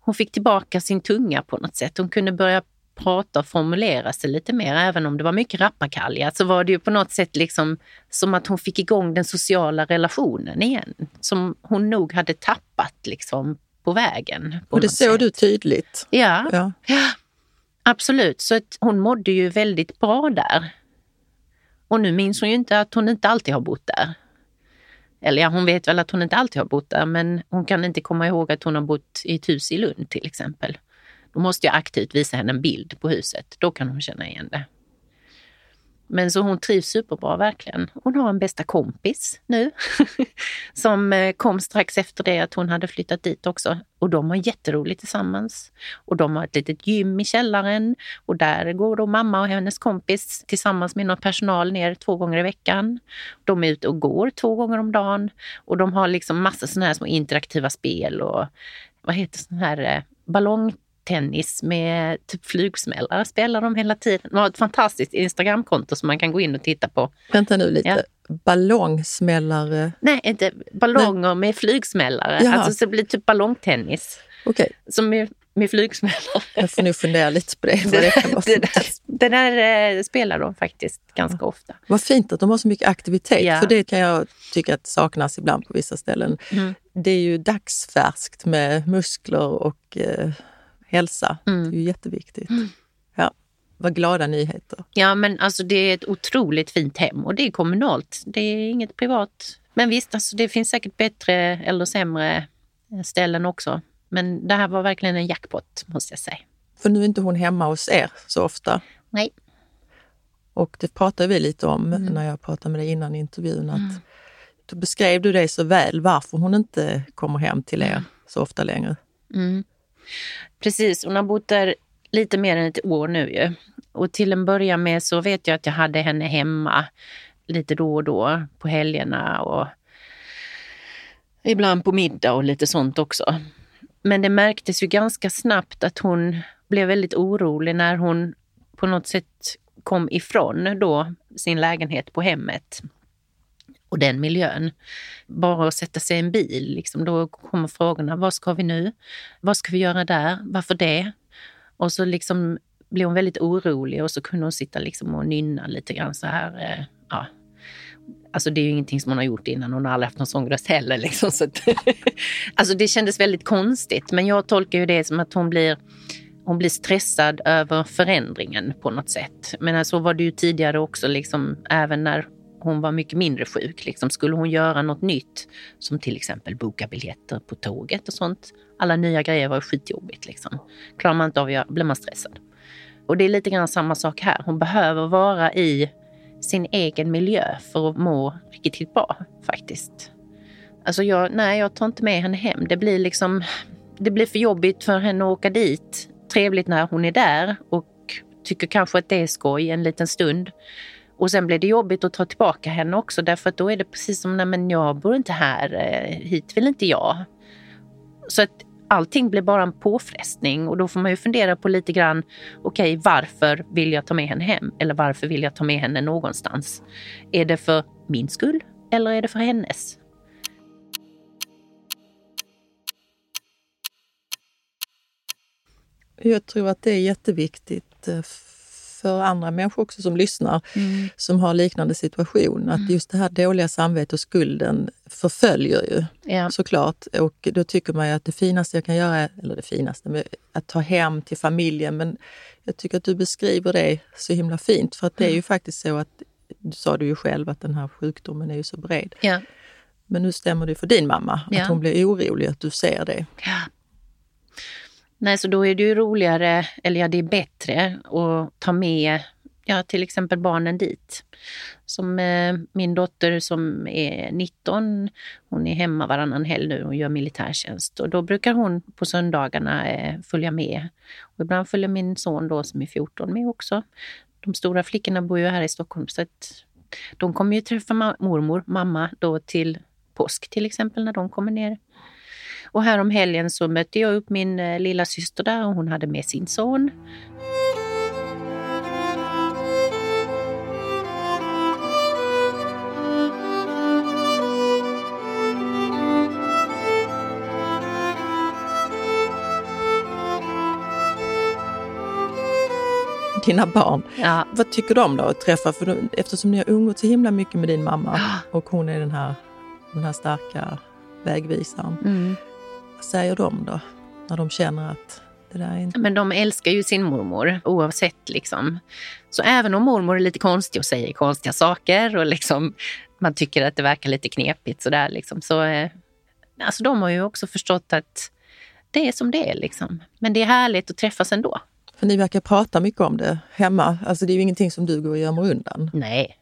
Hon fick tillbaka sin tunga på något sätt. Hon kunde börja prata och formulera sig lite mer. Även om det var mycket rappakalja så var det ju på något sätt liksom som att hon fick igång den sociala relationen igen. Som hon nog hade tappat liksom på vägen. På och det såg du tydligt. Ja, ja. ja absolut. Så att hon mådde ju väldigt bra där. Och nu minns hon ju inte att hon inte alltid har bott där. Eller ja, hon vet väl att hon inte alltid har bott där, men hon kan inte komma ihåg att hon har bott i ett hus i Lund till exempel. Då måste jag aktivt visa henne en bild på huset. Då kan hon känna igen det. Men så hon trivs superbra verkligen. Hon har en bästa kompis nu som eh, kom strax efter det att hon hade flyttat dit också. Och de har jätteroligt tillsammans. Och de har ett litet gym i källaren och där går då mamma och hennes kompis tillsammans med någon personal ner två gånger i veckan. De är ute och går två gånger om dagen och de har liksom massa sådana här små interaktiva spel och vad heter sådana här eh, ballong tennis med typ flugsmällare spelar de hela tiden. De har ett fantastiskt Instagramkonto som man kan gå in och titta på. Vänta nu lite. Ja. Ballongsmällare? Nej, inte ballonger Nej. med flugsmällare. Jaha. Alltså så det blir typ ballongtennis. Okay. Som med, med flugsmällare. Jag får nu fundera lite på det. det, det, det, där, det där eh, spelar de faktiskt ganska ja. ofta. Vad fint att de har så mycket aktivitet. Ja. För det kan jag tycka att saknas ibland på vissa ställen. Mm. Det är ju dagsfärskt med muskler och eh, hälsa. Mm. Det är ju jätteviktigt. Mm. Ja, vad glada nyheter. Ja, men alltså det är ett otroligt fint hem och det är kommunalt. Det är inget privat. Men visst, alltså det finns säkert bättre eller sämre ställen också. Men det här var verkligen en jackpot, måste jag säga. För nu är inte hon hemma hos er så ofta? Nej. Och det pratade vi lite om mm. när jag pratade med dig innan intervjun. Att mm. Då beskrev du det så väl, varför hon inte kommer hem till er så ofta längre. Mm. Precis, hon har bott där lite mer än ett år nu ju. Och till en början med så vet jag att jag hade henne hemma lite då och då på helgerna och ibland på middag och lite sånt också. Men det märktes ju ganska snabbt att hon blev väldigt orolig när hon på något sätt kom ifrån då sin lägenhet på hemmet och den miljön. Bara att sätta sig i en bil, liksom, då kommer frågorna. Vad ska vi nu? Vad ska vi göra där? Varför det? Och så liksom blev hon väldigt orolig och så kunde hon sitta liksom och nynna lite grann så här. Eh, ja. Alltså det är ju ingenting som hon har gjort innan. Hon har aldrig haft någon sångröst heller. Liksom, så att, alltså det kändes väldigt konstigt. Men jag tolkar ju det som att hon blir hon blir stressad över förändringen på något sätt. Men så var det ju tidigare också, liksom, även när hon var mycket mindre sjuk. Liksom, skulle hon göra något nytt, som till exempel boka biljetter på tåget och sånt. Alla nya grejer var skitjobbigt. Liksom. Klarar man inte av det blir man stressad. Och det är lite grann samma sak här. Hon behöver vara i sin egen miljö för att må riktigt bra faktiskt. Alltså jag, nej, jag tar inte med henne hem. Det blir liksom, det blir för jobbigt för henne att åka dit. Trevligt när hon är där och tycker kanske att det är skoj en liten stund. Och sen blir det jobbigt att ta tillbaka henne också därför att då är det precis som, nej men jag bor inte här, eh, hit vill inte jag. Så att allting blir bara en påfrestning och då får man ju fundera på lite grann, okej okay, varför vill jag ta med henne hem? Eller varför vill jag ta med henne någonstans? Är det för min skull eller är det för hennes? Jag tror att det är jätteviktigt eh, för andra människor också som lyssnar, mm. som har liknande situation. Att mm. just det här dåliga samvetet och skulden förföljer ju ja. såklart. Och då tycker man ju att det finaste jag kan göra, eller det finaste, med att ta hem till familjen. Men jag tycker att du beskriver det så himla fint. För att det är ju faktiskt så att, du sa du ju själv att den här sjukdomen är ju så bred. Ja. Men nu stämmer det för din mamma, ja. att hon blir orolig att du ser det. Ja. Nej, så då är det ju roligare, eller ja, det är bättre att ta med ja, till exempel barnen dit. Som eh, min dotter som är 19, hon är hemma varannan helg nu och gör militärtjänst. Och då brukar hon på söndagarna eh, följa med. Och ibland följer min son då som är 14 med också. De stora flickorna bor ju här i Stockholm så att de kommer ju träffa mormor, mamma då till påsk till exempel när de kommer ner. Och härom helgen så mötte jag upp min eh, lilla syster där och hon hade med sin son. dina barn. Ja. Vad tycker de då att träffa? För de, eftersom ni har umgåtts så himla mycket med din mamma och hon är den här, den här starka vägvisaren. Mm. Säger de då? När de känner att det där är inte... Men de älskar ju sin mormor oavsett. Liksom. Så även om mormor är lite konstig och säger konstiga saker och liksom, man tycker att det verkar lite knepigt sådär, liksom, så eh, alltså de har ju också förstått att det är som det är. Liksom. Men det är härligt att träffas ändå. För ni verkar prata mycket om det hemma. Alltså det är ju ingenting som du går och gömmer undan. Nej,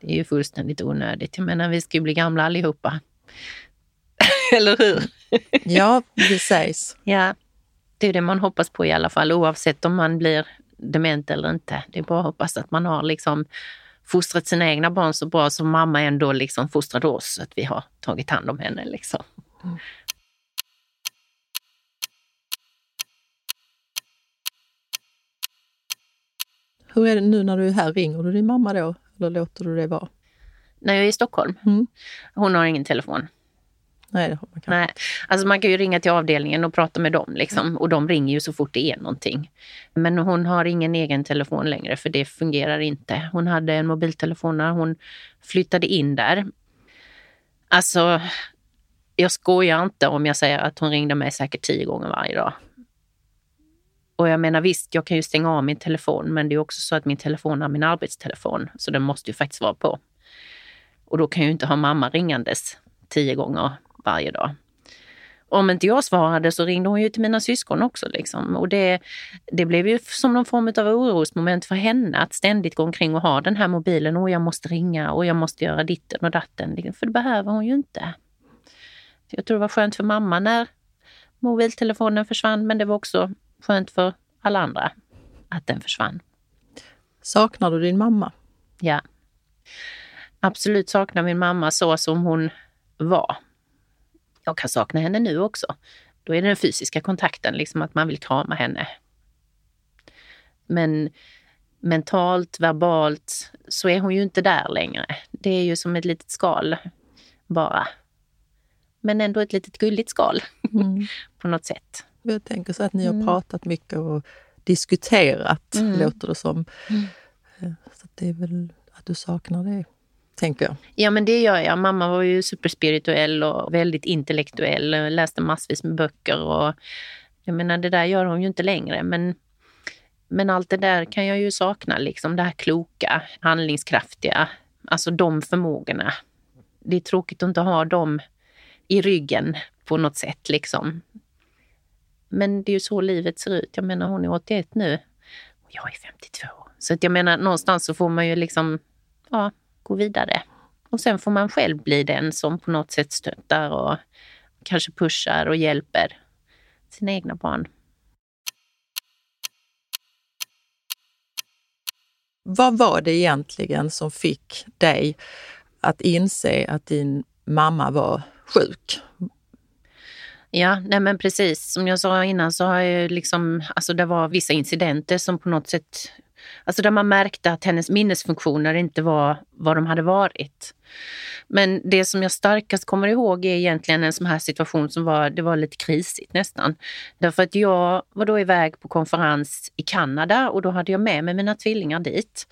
det är ju fullständigt onödigt. Jag menar, vi ska ju bli gamla allihopa. Eller hur? Ja, det sägs. Ja, det är det man hoppas på i alla fall, oavsett om man blir dement eller inte. Det är bara att hoppas att man har liksom fostrat sina egna barn så bra som mamma ändå liksom fostrade oss, att vi har tagit hand om henne. Liksom. Hur är det nu när du är här? Ringer du din mamma då? Eller låter du det vara? När jag är i Stockholm, Mm. hon har ingen telefon. Nej, det har man kanske. Nej. Alltså man kan ju ringa till avdelningen och prata med dem. Liksom. Och de ringer ju så fort det är någonting. Men hon har ingen egen telefon längre för det fungerar inte. Hon hade en mobiltelefon när hon flyttade in där. Alltså, jag skojar inte om jag säger att hon ringde mig säkert tio gånger varje dag. Och jag menar visst, jag kan ju stänga av min telefon, men det är också så att min telefon är min arbetstelefon, så den måste ju faktiskt vara på. Och då kan jag ju inte ha mamma ringandes tio gånger varje dag. Om inte jag svarade så ringde hon ju till mina syskon också. Liksom. Och det, det blev ju som någon form av orosmoment för henne att ständigt gå omkring och ha den här mobilen och jag måste ringa och jag måste göra ditten och datten. För det behöver hon ju inte. Jag tror det var skönt för mamma när mobiltelefonen försvann men det var också skönt för alla andra att den försvann. Saknar du din mamma? Ja. Absolut saknar min mamma så som hon var. Jag kan sakna henne nu också. Då är det den fysiska kontakten, liksom att man vill krama henne. Men mentalt, verbalt, så är hon ju inte där längre. Det är ju som ett litet skal bara. Men ändå ett litet gulligt skal Mm. på något sätt. Jag tänker så att ni har Mm. pratat mycket och diskuterat, Mm. låter det som. Mm. Eh, Så det är väl att du saknar det, tänker jag. Ja, men det gör jag. Mamma var ju superspirituell och väldigt intellektuell. och Läste massvis med böcker och jag menar, det där gör hon ju inte längre. Men, men allt det där kan jag ju sakna, liksom det här kloka, handlingskraftiga, alltså de förmågorna. Det är tråkigt att inte ha dem i ryggen på något sätt liksom. Men det är ju så livet ser ut. Jag menar, hon är 81 nu och jag är 52. Så att jag menar, någonstans så får man ju liksom, ja, gå vidare. Och sen får man själv bli den som på något sätt stöttar och kanske pushar och hjälper sina egna barn. Vad var det egentligen som fick dig att inse att din mamma var sjuk? Ja, nej men precis. Som jag sa innan så har jag liksom, alltså det var vissa incidenter som på något sätt, alltså där man märkte att hennes minnesfunktioner inte var vad de hade varit. Men det som jag starkast kommer ihåg är egentligen en sån här situation som var, det var lite krisigt nästan. Därför att jag var då iväg på konferens i Kanada och då hade jag med mig mina tvillingar dit.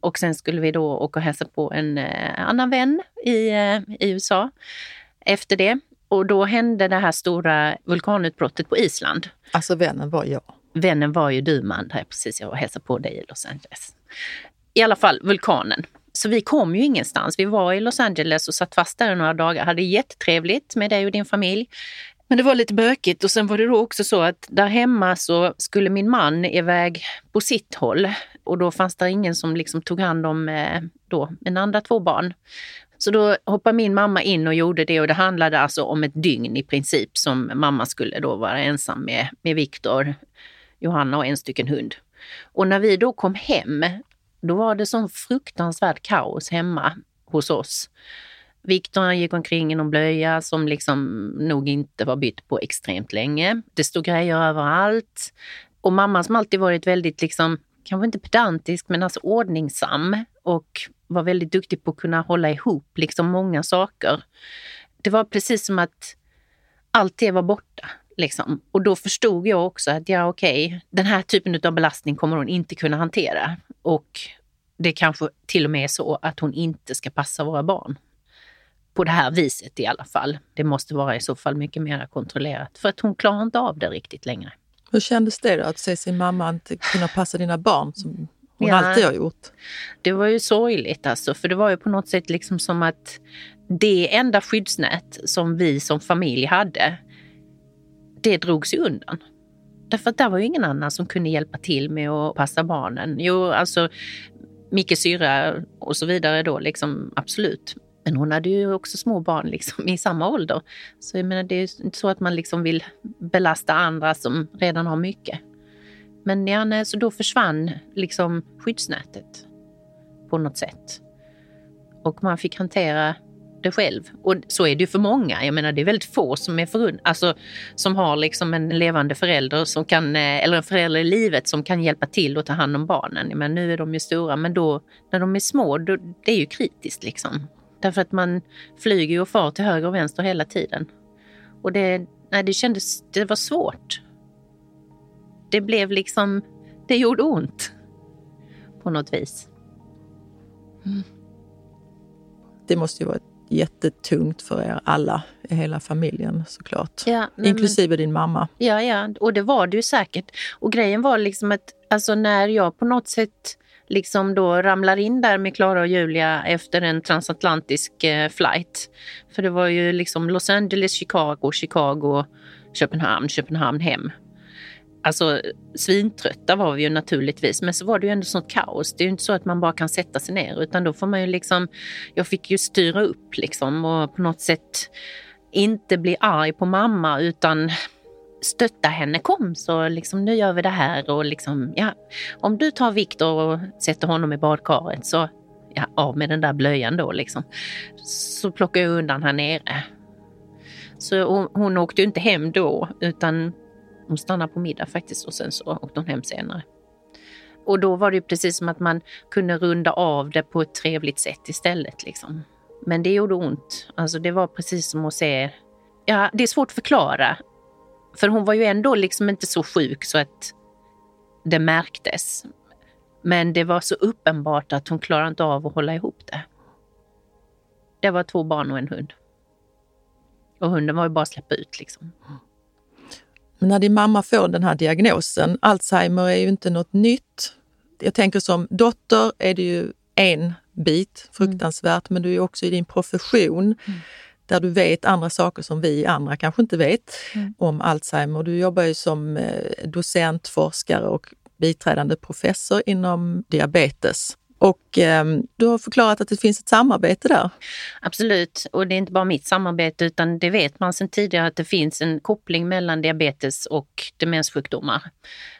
Och sen skulle vi då åka och hälsa på en eh, annan vän i, eh, i USA efter det. Och då hände det här stora vulkanutbrottet på Island. Alltså vännen var jag. Vännen var ju du, man. Här precis, jag var och hälsade på dig i Los Angeles. I alla fall vulkanen. Så vi kom ju ingenstans. Vi var i Los Angeles och satt fast där i några dagar. Hade jättetrevligt med dig och din familj. Men det var lite bökigt och sen var det då också så att där hemma så skulle min man iväg på sitt håll och då fanns det ingen som liksom tog hand om eh, då, mina andra två barn. Så då hoppade min mamma in och gjorde det och det handlade alltså om ett dygn i princip som mamma skulle då vara ensam med, med Viktor, Johanna och en stycken hund. Och när vi då kom hem, då var det sån fruktansvärd kaos hemma hos oss. Viktor gick omkring i någon blöja som liksom nog inte var bytt på extremt länge. Det stod grejer överallt. Och mamma som alltid varit väldigt, liksom, kanske inte pedantisk, men alltså ordningsam och var väldigt duktig på att kunna hålla ihop liksom många saker. Det var precis som att allt det var borta. Liksom. Och då förstod jag också att ja, okej, okay, den här typen av belastning kommer hon inte kunna hantera. Och det kanske till och med är så att hon inte ska passa våra barn. På det här viset i alla fall. Det måste vara i så fall mycket mer kontrollerat för att hon klarar inte av det riktigt längre. Hur kändes det då att se sin mamma inte kunna passa dina barn som hon ja, alltid har gjort? Det var ju sorgligt alltså, för det var ju på något sätt liksom som att det enda skyddsnät som vi som familj hade, det drogs ju undan. Därför att där var ju ingen annan som kunde hjälpa till med att passa barnen. Jo, alltså Mickes syrra och så vidare då, liksom absolut. Men hon hade ju också små barn liksom, i samma ålder. Så jag menar, det är inte så att man liksom vill belasta andra som redan har mycket. Men ja, nej, så då försvann liksom skyddsnätet på något sätt. Och man fick hantera det själv. Och så är det ju för många. Jag menar det är väldigt få som är förund alltså som har liksom en levande förälder som kan, eh, eller en förälder i livet som kan hjälpa till och ta hand om barnen. Men nu är de ju stora, men då när de är små, då, det är ju kritiskt liksom. Därför att man flyger och far till höger och vänster hela tiden. Och det, nej, det kändes, det var svårt. Det blev liksom, det gjorde ont. På något vis. Mm. Det måste ju vara ett jättetungt för er alla i hela familjen såklart. Ja, men, Inklusive din mamma. Ja, ja, och det var det ju säkert. Och grejen var liksom att alltså när jag på något sätt liksom då ramlar in där med Klara och Julia efter en transatlantisk eh, flight. För det var ju liksom Los Angeles, Chicago, Chicago, Köpenhamn, Köpenhamn hem. Alltså svintrötta var vi ju naturligtvis, men så var det ju ändå sånt kaos. Det är ju inte så att man bara kan sätta sig ner, utan då får man ju liksom... Jag fick ju styra upp liksom och på något sätt inte bli arg på mamma, utan stötta henne. Kom så liksom, nu gör vi det här och liksom, ja, om du tar Viktor och sätter honom i badkaret så ja, av med den där blöjan då liksom. Så plockar jag undan här nere. Så hon, hon åkte ju inte hem då utan hon stannade på middag faktiskt och sen så åkte hon hem senare. Och då var det precis som att man kunde runda av det på ett trevligt sätt istället. Liksom. Men det gjorde ont. Alltså det var precis som att se... Ja, det är svårt att förklara. För hon var ju ändå liksom inte så sjuk så att det märktes. Men det var så uppenbart att hon klarade inte av att hålla ihop det. Det var två barn och en hund. Och hunden var ju bara att släppa ut liksom. Men när din mamma får den här diagnosen, Alzheimer är ju inte något nytt. Jag tänker som dotter är det ju en bit, fruktansvärt, mm. men du är också i din profession mm. där du vet andra saker som vi andra kanske inte vet mm. om Alzheimer. Du jobbar ju som eh, docent, forskare och biträdande professor inom diabetes. Och eh, du har förklarat att det finns ett samarbete där. Absolut, och det är inte bara mitt samarbete utan det vet man sedan tidigare att det finns en koppling mellan diabetes och demenssjukdomar.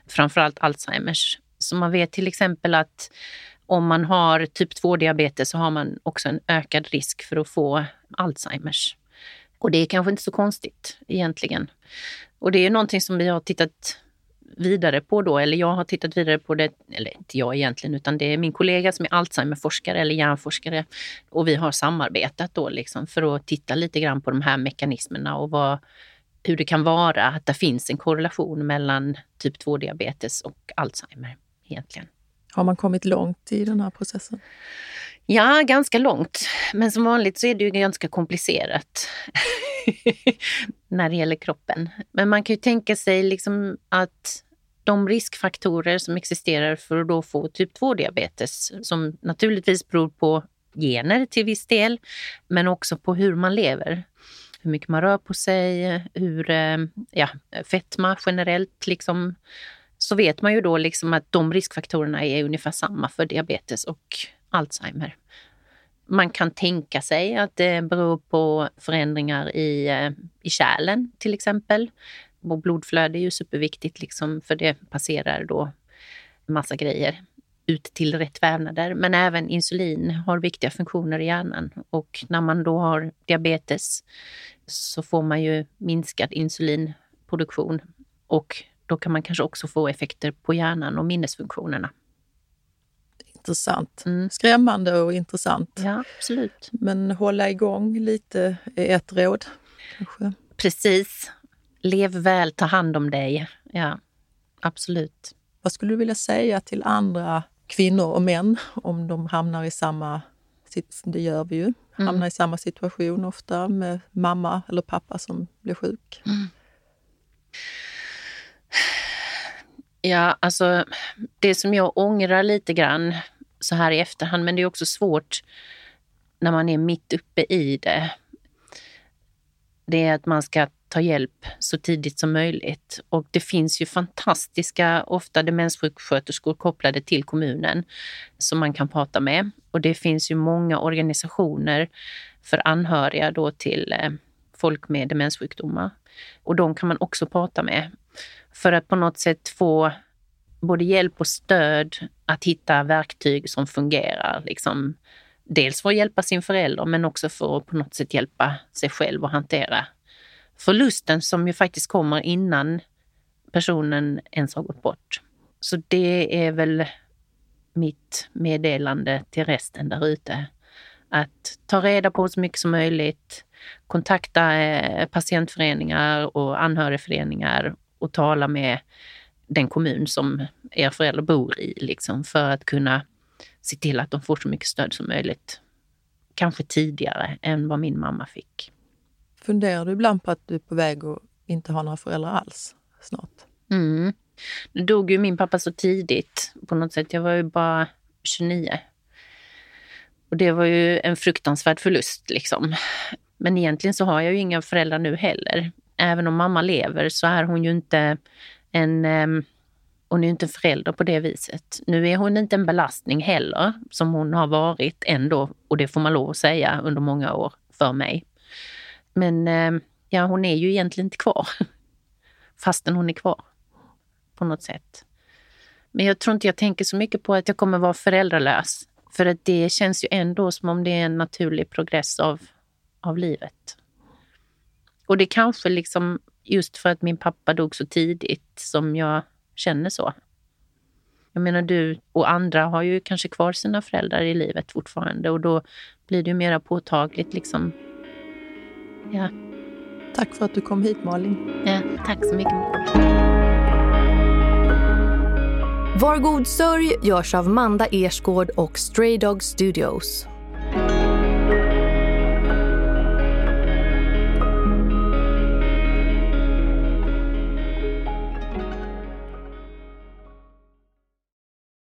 Framförallt Alzheimers. Så man vet till exempel att om man har typ 2-diabetes så har man också en ökad risk för att få Alzheimers. Och det är kanske inte så konstigt egentligen. Och det är någonting som vi har tittat vidare på då, eller jag har tittat vidare på det, eller inte jag egentligen, utan det är min kollega som är Alzheimerforskare eller hjärnforskare och vi har samarbetat då liksom för att titta lite grann på de här mekanismerna och vad, hur det kan vara att det finns en korrelation mellan typ 2-diabetes och Alzheimer egentligen. Har man kommit långt i den här processen? Ja, ganska långt. Men som vanligt så är det ju ganska komplicerat när det gäller kroppen. Men man kan ju tänka sig liksom att de riskfaktorer som existerar för att då få typ 2-diabetes, som naturligtvis beror på gener till viss del, men också på hur man lever. Hur mycket man rör på sig, hur, eh, ja, fetma generellt liksom. Så vet man ju då liksom att de riskfaktorerna är ungefär samma för diabetes och Alzheimer. Man kan tänka sig att det beror på förändringar i, eh, i kärlen till exempel. Och blodflöde är ju superviktigt liksom för det passerar då massa grejer ut till rätt vävnader. Men även insulin har viktiga funktioner i hjärnan och när man då har diabetes så får man ju minskad insulinproduktion och då kan man kanske också få effekter på hjärnan och minnesfunktionerna intressant. Mm. Skrämmande och intressant. Ja, absolut. Men hålla igång lite är ett råd. Kanske. Precis. Lev väl, ta hand om dig. Ja, absolut. Vad skulle du vilja säga till andra kvinnor och män om de hamnar i samma det gör vi ju, mm. hamnar mm. i samma situation ofta med mamma eller pappa som blir sjuk. Mm. Ja, alltså det som jag ångrar lite grann så här i efterhand, men det är också svårt när man är mitt uppe i det. Det är att man ska ta hjälp så tidigt som möjligt. Och det finns ju fantastiska, ofta demenssjuksköterskor kopplade till kommunen som man kan prata med. Och det finns ju många organisationer för anhöriga då till eh, folk med demenssjukdomar. Och de kan man också prata med för att på något sätt få både hjälp och stöd att hitta verktyg som fungerar. Liksom, dels för att hjälpa sin förälder men också för att på något sätt hjälpa sig själv att hantera förlusten som ju faktiskt kommer innan personen ens har gått bort. Så det är väl mitt meddelande till resten där ute. Att ta reda på så mycket som möjligt, kontakta eh, patientföreningar och anhörigföreningar och tala med den kommun som er förälder bor i liksom, för att kunna se till att de får så mycket stöd som möjligt. Kanske tidigare än vad min mamma fick. Funderar du ibland på att du är på väg att inte ha några föräldrar alls snart? Mm. Nu dog ju min pappa så tidigt på något sätt. Jag var ju bara 29. Och det var ju en fruktansvärd förlust liksom. Men egentligen så har jag ju inga föräldrar nu heller. Även om mamma lever så är hon ju inte en ehm, hon är ju inte förälder på det viset. Nu är hon inte en belastning heller, som hon har varit ändå, och det får man lov att säga, under många år för mig. Men ehm, ja, hon är ju egentligen inte kvar. Fastän hon är kvar. På något sätt. Men jag tror inte jag tänker så mycket på att jag kommer vara föräldralös. För att det känns ju ändå som om det är en naturlig progress av, av livet. Och det kanske liksom just för att min pappa dog så tidigt som jag känner så. Jag menar du och andra har ju kanske kvar sina föräldrar i livet fortfarande och då blir det ju mera påtagligt liksom Ja. Tack för att du kom hit Malin. Ja, tack så mycket. Var god sörj görs av Manda Ersgård och Stray Dog Studios.